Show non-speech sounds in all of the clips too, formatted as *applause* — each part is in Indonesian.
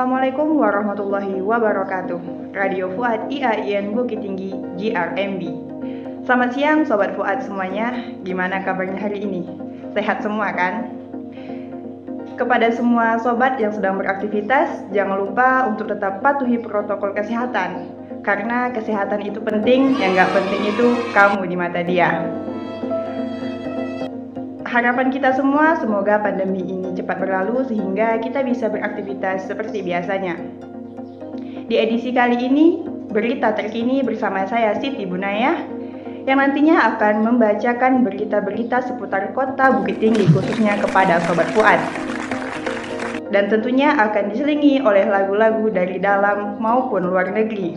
Assalamualaikum warahmatullahi wabarakatuh. Radio Fuad IAIN Bukit Tinggi GRMB. Selamat siang Sobat Fuad semuanya. Gimana kabarnya hari ini? Sehat semua kan? Kepada semua sobat yang sedang beraktivitas, jangan lupa untuk tetap patuhi protokol kesehatan. Karena kesehatan itu penting, yang nggak penting itu kamu di mata dia. Harapan kita semua semoga pandemi ini cepat berlalu sehingga kita bisa beraktivitas seperti biasanya. Di edisi kali ini, berita terkini bersama saya Siti Bunaya yang nantinya akan membacakan berita-berita seputar kota Bukit Tinggi khususnya kepada Sobat Fuad. Dan tentunya akan diselingi oleh lagu-lagu dari dalam maupun luar negeri.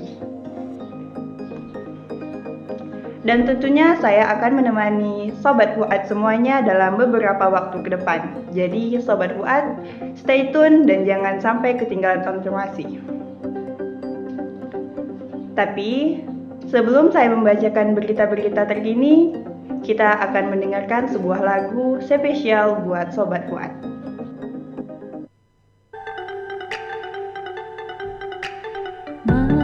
Dan tentunya saya akan menemani Sobat Fuad semuanya dalam beberapa waktu ke depan. Jadi Sobat Fuad, stay tune dan jangan sampai ketinggalan informasi. Tapi sebelum saya membacakan berita-berita terkini, kita akan mendengarkan sebuah lagu spesial buat Sobat Fuad. seputar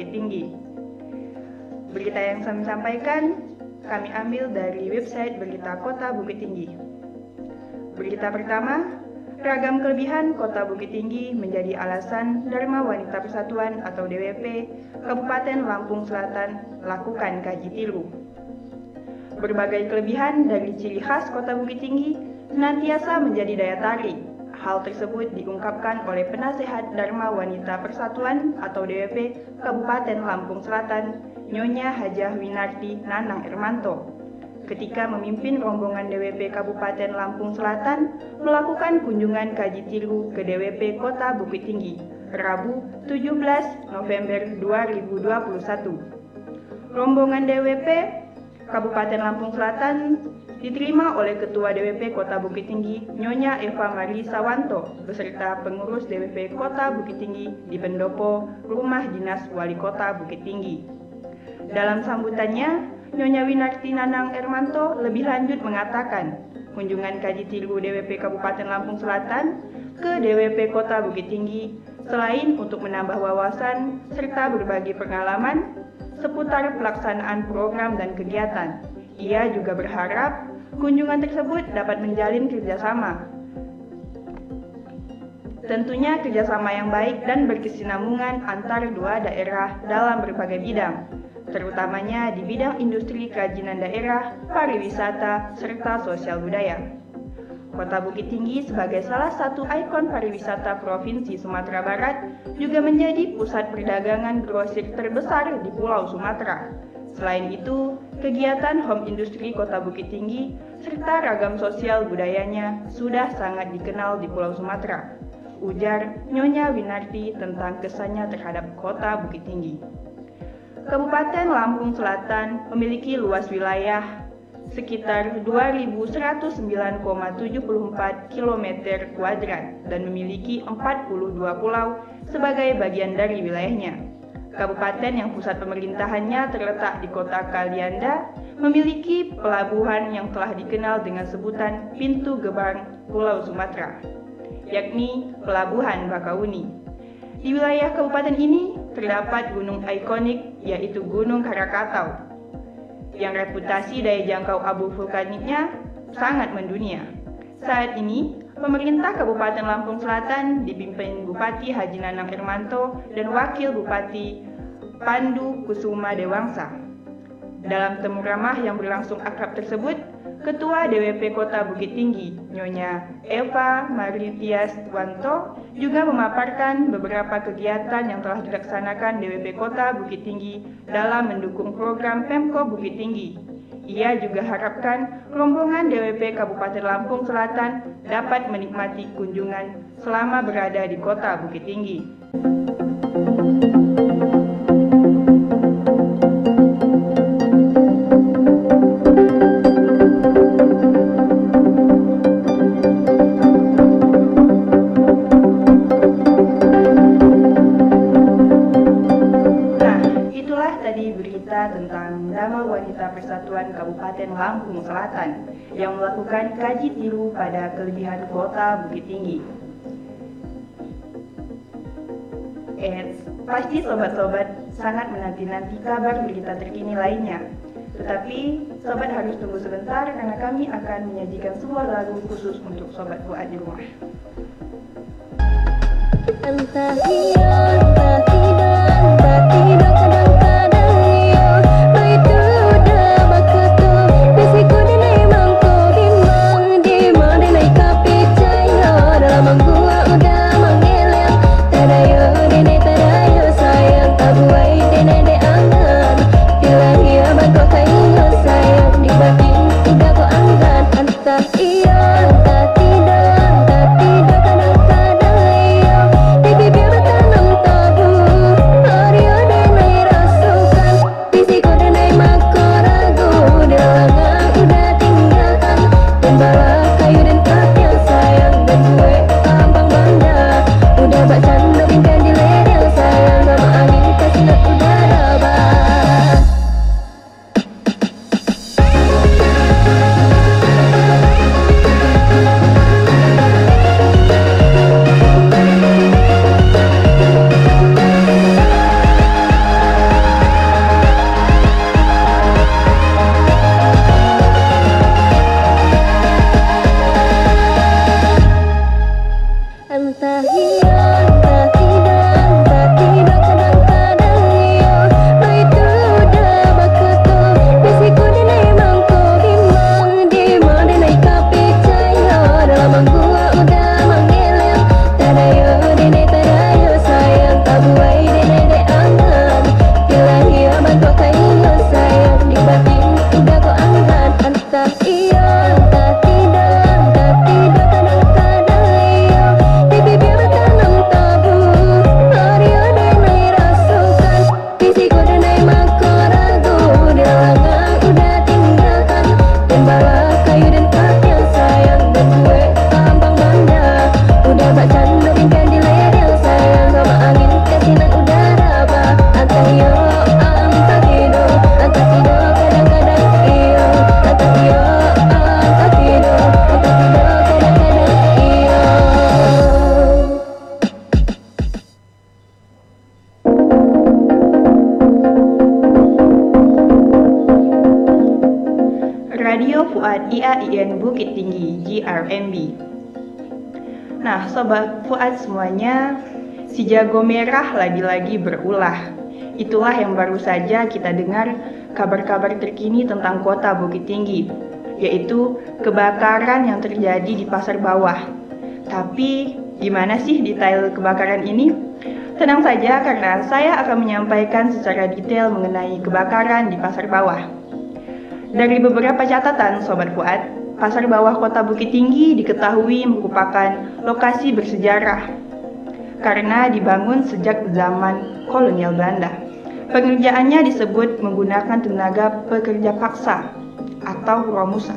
Bukit Tinggi. Berita yang kami sampaikan kami ambil dari website Berita Kota Bukit Tinggi. Berita pertama, ragam kelebihan Kota Bukit Tinggi menjadi alasan Dharma Wanita Persatuan atau DWP Kabupaten Lampung Selatan lakukan kaji tilu. Berbagai kelebihan dari ciri khas Kota Bukit Tinggi senantiasa menjadi daya tarik Hal tersebut diungkapkan oleh penasehat Dharma Wanita Persatuan atau DWP Kabupaten Lampung Selatan, Nyonya Hajah Winarti Nanang Ermanto, ketika memimpin rombongan DWP Kabupaten Lampung Selatan melakukan kunjungan kaji tilu ke DWP Kota Bukit Tinggi, Rabu 17 November 2021. Rombongan DWP Kabupaten Lampung Selatan diterima oleh Ketua DWP Kota Bukit Tinggi Nyonya Eva Mari Sawanto beserta pengurus DWP Kota Bukit Tinggi di pendopo Rumah Dinas Wali Kota Bukit Tinggi. Dalam sambutannya, Nyonya Winarti Nanang Ermanto lebih lanjut mengatakan, kunjungan kaji tiru DWP Kabupaten Lampung Selatan ke DWP Kota Bukit Tinggi selain untuk menambah wawasan serta berbagi pengalaman seputar pelaksanaan program dan kegiatan. Ia juga berharap kunjungan tersebut dapat menjalin kerjasama. Tentunya kerjasama yang baik dan berkesinambungan antar dua daerah dalam berbagai bidang, terutamanya di bidang industri kerajinan daerah, pariwisata, serta sosial budaya. Kota Bukit Tinggi sebagai salah satu ikon pariwisata Provinsi Sumatera Barat juga menjadi pusat perdagangan grosir terbesar di Pulau Sumatera. Selain itu, kegiatan home industri Kota Bukit Tinggi serta ragam sosial budayanya sudah sangat dikenal di Pulau Sumatera. Ujar Nyonya Winarti tentang kesannya terhadap Kota Bukit Tinggi. Kabupaten Lampung Selatan memiliki luas wilayah sekitar 2.109,74 km kuadrat dan memiliki 42 pulau sebagai bagian dari wilayahnya. Kabupaten yang pusat pemerintahannya terletak di kota Kalianda memiliki pelabuhan yang telah dikenal dengan sebutan Pintu Gebang Pulau Sumatera, yakni Pelabuhan Bakauni. Di wilayah kabupaten ini terdapat gunung ikonik yaitu Gunung Krakatau yang reputasi daya jangkau abu vulkaniknya sangat mendunia. Saat ini, pemerintah Kabupaten Lampung Selatan dipimpin Bupati Haji Nanang Irmanto dan Wakil Bupati Pandu Kusuma Dewangsa. Dalam temu ramah yang berlangsung akrab tersebut, Ketua DWP Kota Bukit Tinggi, Nyonya Eva Maritias Wanto, juga memaparkan beberapa kegiatan yang telah dilaksanakan DWP Kota Bukit Tinggi dalam mendukung program Pemko Bukit Tinggi. Ia juga harapkan rombongan DWP Kabupaten Lampung Selatan dapat menikmati kunjungan selama berada di Kota Bukit Tinggi. Yang melakukan kaji tiru pada kelebihan kota Bukit Tinggi. Eits, pasti sobat-sobat sangat menanti-nanti kabar berita terkini lainnya. Tetapi, sobat harus tunggu sebentar karena kami akan menyajikan sebuah lagu khusus untuk sobat buat di rumah. Entah iya, entah tidak, tidak, sobat Fuad semuanya, si jago merah lagi-lagi berulah. Itulah yang baru saja kita dengar kabar-kabar terkini tentang kota Bukit Tinggi, yaitu kebakaran yang terjadi di pasar bawah. Tapi, gimana sih detail kebakaran ini? Tenang saja karena saya akan menyampaikan secara detail mengenai kebakaran di pasar bawah. Dari beberapa catatan Sobat Fuad, pasar bawah kota Bukit Tinggi diketahui merupakan lokasi bersejarah karena dibangun sejak zaman kolonial Belanda. Pengerjaannya disebut menggunakan tenaga pekerja paksa atau romusa.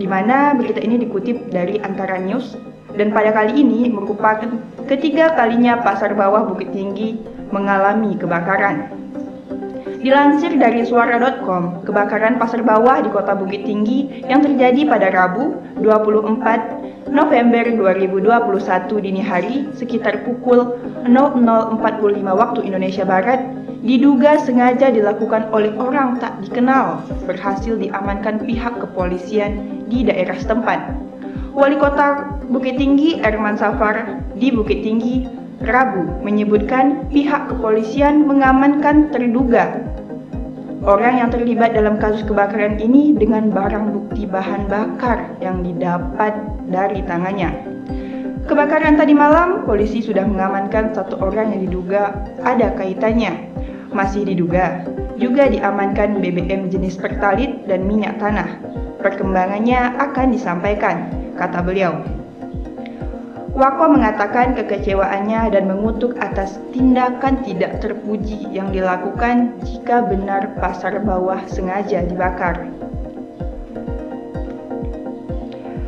Di mana berita ini dikutip dari Antara News dan pada kali ini merupakan ketiga kalinya pasar bawah Bukit Tinggi mengalami kebakaran. Dilansir dari suara.com, kebakaran pasar bawah di kota Bukit Tinggi yang terjadi pada Rabu 24 November 2021 dini hari sekitar pukul 00.45 waktu Indonesia Barat diduga sengaja dilakukan oleh orang tak dikenal berhasil diamankan pihak kepolisian di daerah setempat. Wali Kota Bukit Tinggi Erman Safar di Bukit Tinggi Rabu menyebutkan pihak kepolisian mengamankan terduga orang yang terlibat dalam kasus kebakaran ini dengan barang bukti bahan bakar yang didapat dari tangannya. Kebakaran tadi malam, polisi sudah mengamankan satu orang yang diduga ada kaitannya. Masih diduga, juga diamankan BBM jenis pertalit dan minyak tanah. Perkembangannya akan disampaikan, kata beliau. Wako mengatakan kekecewaannya dan mengutuk atas tindakan tidak terpuji yang dilakukan jika benar pasar bawah sengaja dibakar.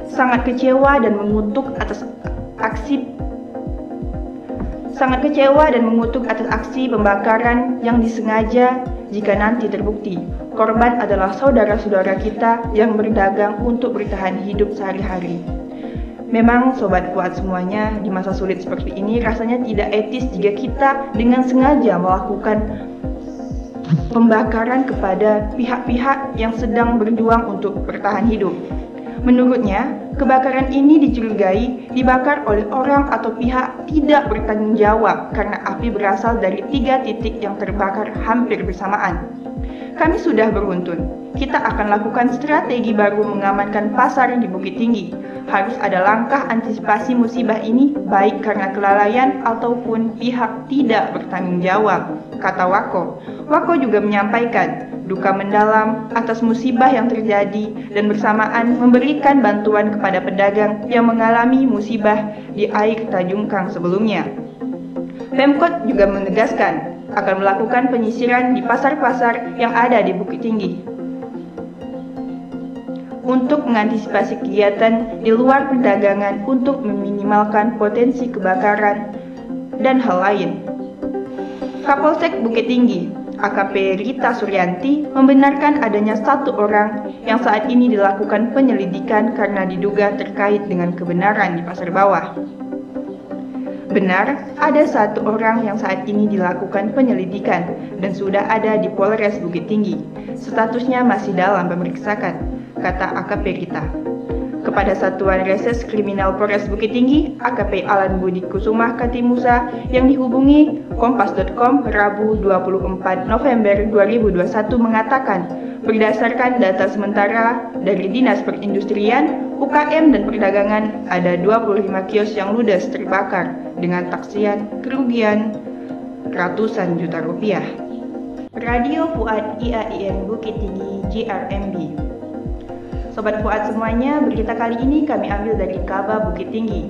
Sangat kecewa dan mengutuk atas aksi sangat kecewa dan mengutuk atas aksi pembakaran yang disengaja jika nanti terbukti korban adalah saudara-saudara kita yang berdagang untuk bertahan hidup sehari-hari. Memang sobat kuat semuanya di masa sulit seperti ini rasanya tidak etis jika kita dengan sengaja melakukan pembakaran kepada pihak-pihak yang sedang berjuang untuk bertahan hidup. Menurutnya, kebakaran ini dicurigai dibakar oleh orang atau pihak tidak bertanggung jawab karena api berasal dari tiga titik yang terbakar hampir bersamaan. Kami sudah beruntun. Kita akan lakukan strategi baru mengamankan pasar di Bukit Tinggi harus ada langkah antisipasi musibah ini baik karena kelalaian ataupun pihak tidak bertanggung jawab, kata Wako. Wako juga menyampaikan duka mendalam atas musibah yang terjadi dan bersamaan memberikan bantuan kepada pedagang yang mengalami musibah di air Tajung Kang sebelumnya. Pemkot juga menegaskan akan melakukan penyisiran di pasar-pasar yang ada di Bukit Tinggi untuk mengantisipasi kegiatan di luar perdagangan untuk meminimalkan potensi kebakaran dan hal lain. Kapolsek Bukit Tinggi, AKP Rita Suryanti, membenarkan adanya satu orang yang saat ini dilakukan penyelidikan karena diduga terkait dengan kebenaran di pasar bawah. Benar, ada satu orang yang saat ini dilakukan penyelidikan dan sudah ada di Polres Bukit Tinggi. Statusnya masih dalam pemeriksaan kata AKP kita. Kepada Satuan Reses Kriminal Polres Bukit Tinggi, AKP Alan Budi Kusumah Katimusa yang dihubungi Kompas.com Rabu 24 November 2021 mengatakan berdasarkan data sementara dari Dinas Perindustrian, UKM dan Perdagangan ada 25 kios yang ludes terbakar dengan taksian kerugian ratusan juta rupiah. Radio Fuad IAIN Bukit Tinggi GRMB Sobat Fuad semuanya, berita kali ini kami ambil dari Kaba Bukit Tinggi,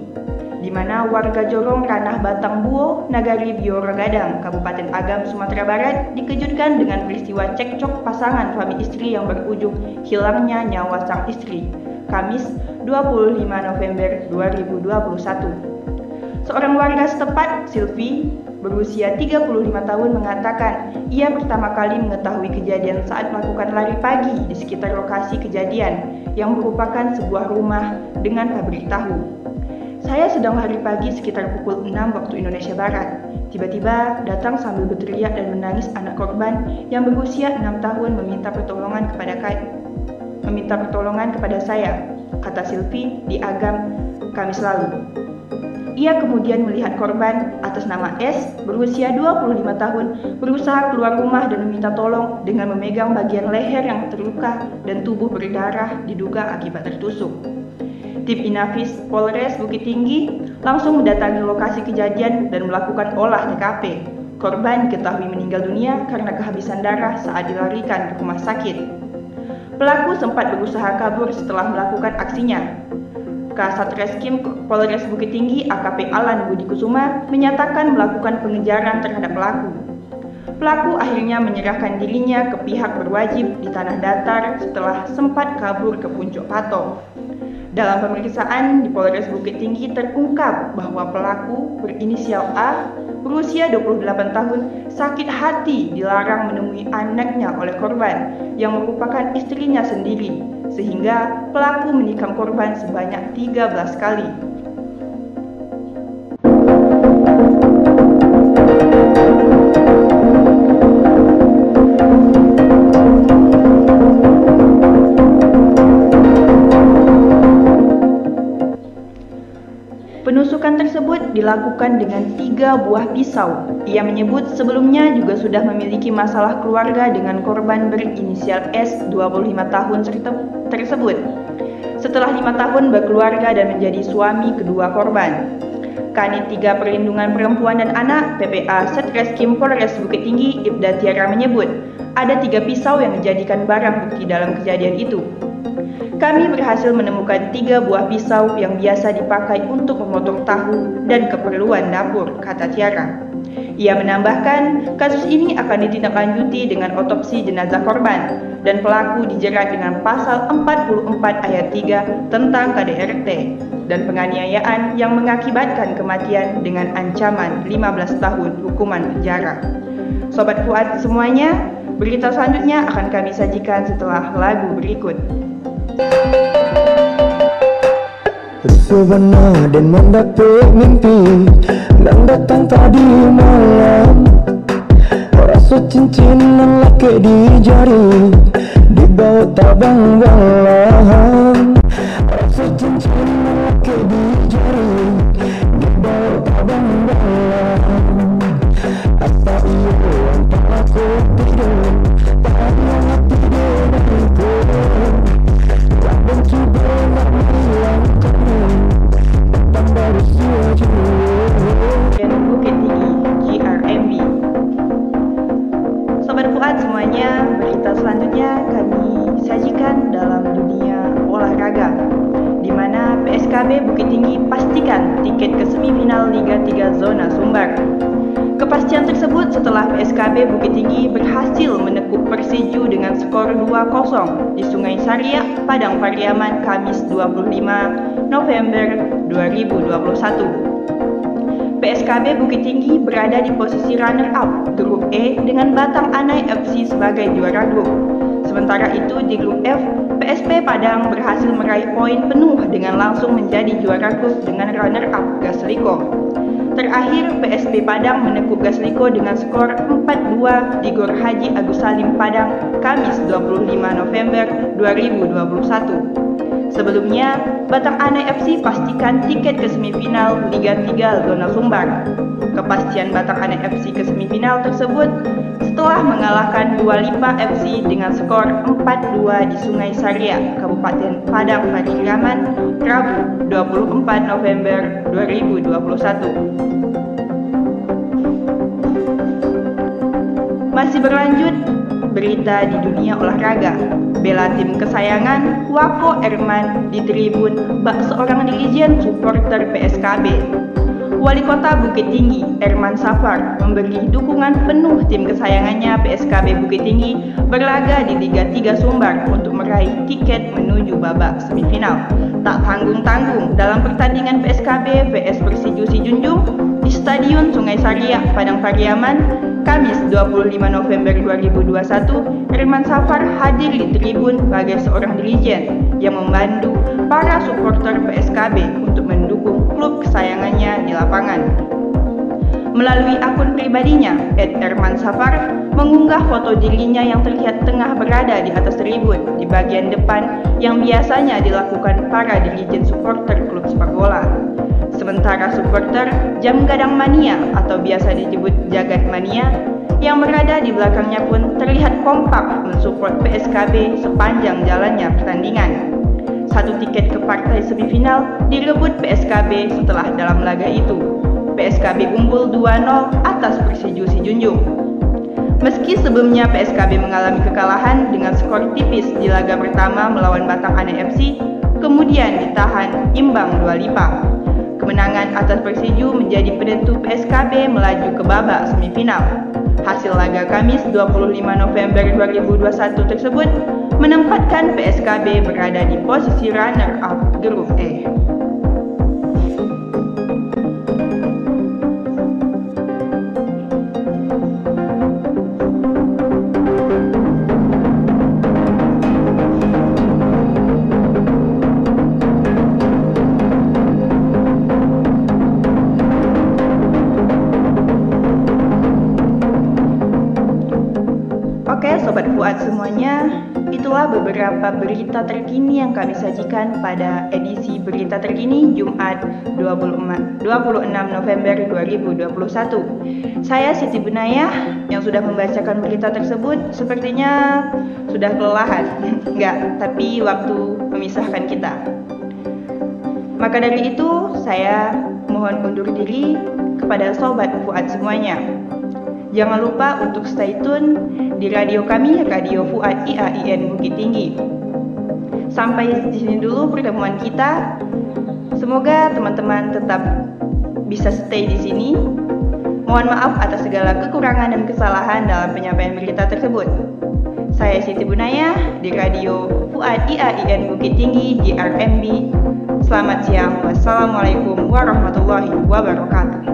di mana warga Jorong Ranah Batang Buo, Nagari Bioragadang, Kabupaten Agam, Sumatera Barat dikejutkan dengan peristiwa cekcok pasangan suami istri yang berujung hilangnya nyawa sang istri, Kamis 25 November 2021. Seorang warga setempat, Silvi, berusia 35 tahun mengatakan ia pertama kali mengetahui kejadian saat melakukan lari pagi di sekitar lokasi kejadian yang merupakan sebuah rumah dengan pabrik tahu. Saya sedang lari pagi sekitar pukul 6 waktu Indonesia Barat. Tiba-tiba datang sambil berteriak dan menangis anak korban yang berusia 6 tahun meminta pertolongan kepada meminta pertolongan kepada saya, kata Silvi di Agam Kamis lalu. Ia kemudian melihat korban atas nama S berusia 25 tahun berusaha keluar rumah dan meminta tolong dengan memegang bagian leher yang terluka dan tubuh berdarah diduga akibat tertusuk. Tim Inafis Polres Bukit Tinggi langsung mendatangi lokasi kejadian dan melakukan olah TKP. Korban diketahui meninggal dunia karena kehabisan darah saat dilarikan ke rumah sakit. Pelaku sempat berusaha kabur setelah melakukan aksinya, Kasat Reskim Polres Bukit Tinggi AKP Alan Budi Kusuma menyatakan melakukan pengejaran terhadap pelaku. Pelaku akhirnya menyerahkan dirinya ke pihak berwajib di tanah datar setelah sempat kabur ke Puncak Pato. Dalam pemeriksaan di Polres Bukit Tinggi terungkap bahwa pelaku berinisial A berusia 28 tahun sakit hati dilarang menemui anaknya oleh korban yang merupakan istrinya sendiri sehingga pelaku menikam korban sebanyak 13 kali. Penusukan tersebut dilakukan dengan tiga buah pisau. Ia menyebut sebelumnya juga sudah memiliki masalah keluarga dengan korban berinisial S 25 tahun tersebut. Setelah lima tahun berkeluarga dan menjadi suami kedua korban. Kanit 3 Perlindungan Perempuan dan Anak PPA Satreskrim Polres Bukit Tinggi Ibda Tiara menyebut ada tiga pisau yang dijadikan barang bukti dalam kejadian itu. Kami berhasil menemukan tiga buah pisau yang biasa dipakai untuk memotong tahu dan keperluan dapur, kata Tiara. Ia menambahkan, kasus ini akan ditindaklanjuti dengan otopsi jenazah korban dan pelaku dijerat dengan pasal 44 ayat 3 tentang KDRT dan penganiayaan yang mengakibatkan kematian dengan ancaman 15 tahun hukuman penjara. Sobat Fuad semuanya, berita selanjutnya akan kami sajikan setelah lagu berikut. Sebenar dan mendapat mimpi Dan datang tadi malam. Rasa cincin lelaki di jari. Di bawah tabang balahan 2021. PSKB Bukit Tinggi berada di posisi runner-up grup E dengan Batang Anai FC sebagai juara grup. Sementara itu di grup F, PSP Padang berhasil meraih poin penuh dengan langsung menjadi juara grup dengan runner-up Gasliko. Terakhir, PSB Padang menekuk Gasliko dengan skor 4-2 di Gor Haji Agus Salim Padang, Kamis 25 November 2021. Sebelumnya, Batang Ana FC pastikan tiket ke semifinal Liga 3 Zona Sumbar. Kepastian Batang Ana FC ke semifinal tersebut setelah mengalahkan Dua Lipa FC dengan skor 4-2 di Sungai Saria, Kabupaten Padang Pariaman, Rabu 24 November 2021. Masih berlanjut berita di dunia olahraga. Bela tim kesayangan Wako Erman di tribun bak seorang dirijen supporter PSKB. Wali Kota Bukit Tinggi, Erman Safar, memberi dukungan penuh tim kesayangannya PSKB Bukit Tinggi berlaga di Liga 3 Sumbar untuk meraih tiket menuju babak semifinal. Tak tanggung-tanggung dalam pertandingan PSKB vs Persiju Junjung di Stadion Sungai Saria, Padang Pariaman, Kamis 25 November 2021, Herman Safar hadir di tribun sebagai seorang dirijen yang membantu para supporter PSKB untuk mendukung klub kesayangannya di lapangan. Melalui akun pribadinya, Ed Herman Safar mengunggah foto dirinya yang terlihat tengah berada berada di atas tribun di bagian depan yang biasanya dilakukan para dirijen supporter klub sepak bola. Sementara supporter jam gadang mania atau biasa disebut jagat mania yang berada di belakangnya pun terlihat kompak mensupport PSKB sepanjang jalannya pertandingan. Satu tiket ke partai semifinal direbut PSKB setelah dalam laga itu. PSKB unggul 2-0 atas Persiju Junjung. Meski sebelumnya PSKB mengalami kekalahan dengan skor tipis di laga pertama melawan Batang Ane FC, kemudian ditahan imbang dua lipa. Kemenangan atas Persiju menjadi penentu PSKB melaju ke babak semifinal. Hasil laga Kamis 25 November 2021 tersebut menempatkan PSKB berada di posisi runner-up grup E. yang kami sajikan pada edisi Berita Terkini Jumat 26 November 2021. Saya Siti Bunayah yang sudah membacakan berita tersebut sepertinya sudah kelelahan. *laughs* Enggak, tapi waktu memisahkan kita. Maka dari itu, saya mohon undur diri kepada Sobat Fuad semuanya. Jangan lupa untuk stay tune di radio kami, Radio Fuad IAIN Bukit Tinggi. Sampai di sini dulu pertemuan kita. Semoga teman-teman tetap bisa stay di sini. Mohon maaf atas segala kekurangan dan kesalahan dalam penyampaian berita tersebut. Saya Siti Bunaya di Radio Fuad IAIN Bukit Tinggi di RMB. Selamat siang. Wassalamualaikum warahmatullahi wabarakatuh.